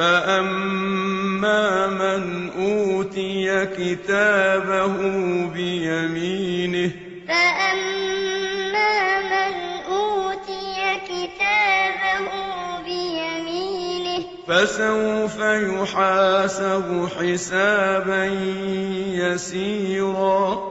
فأما من أوتي كتابه بيمينهفسوف يحاسب حسابا يسيرا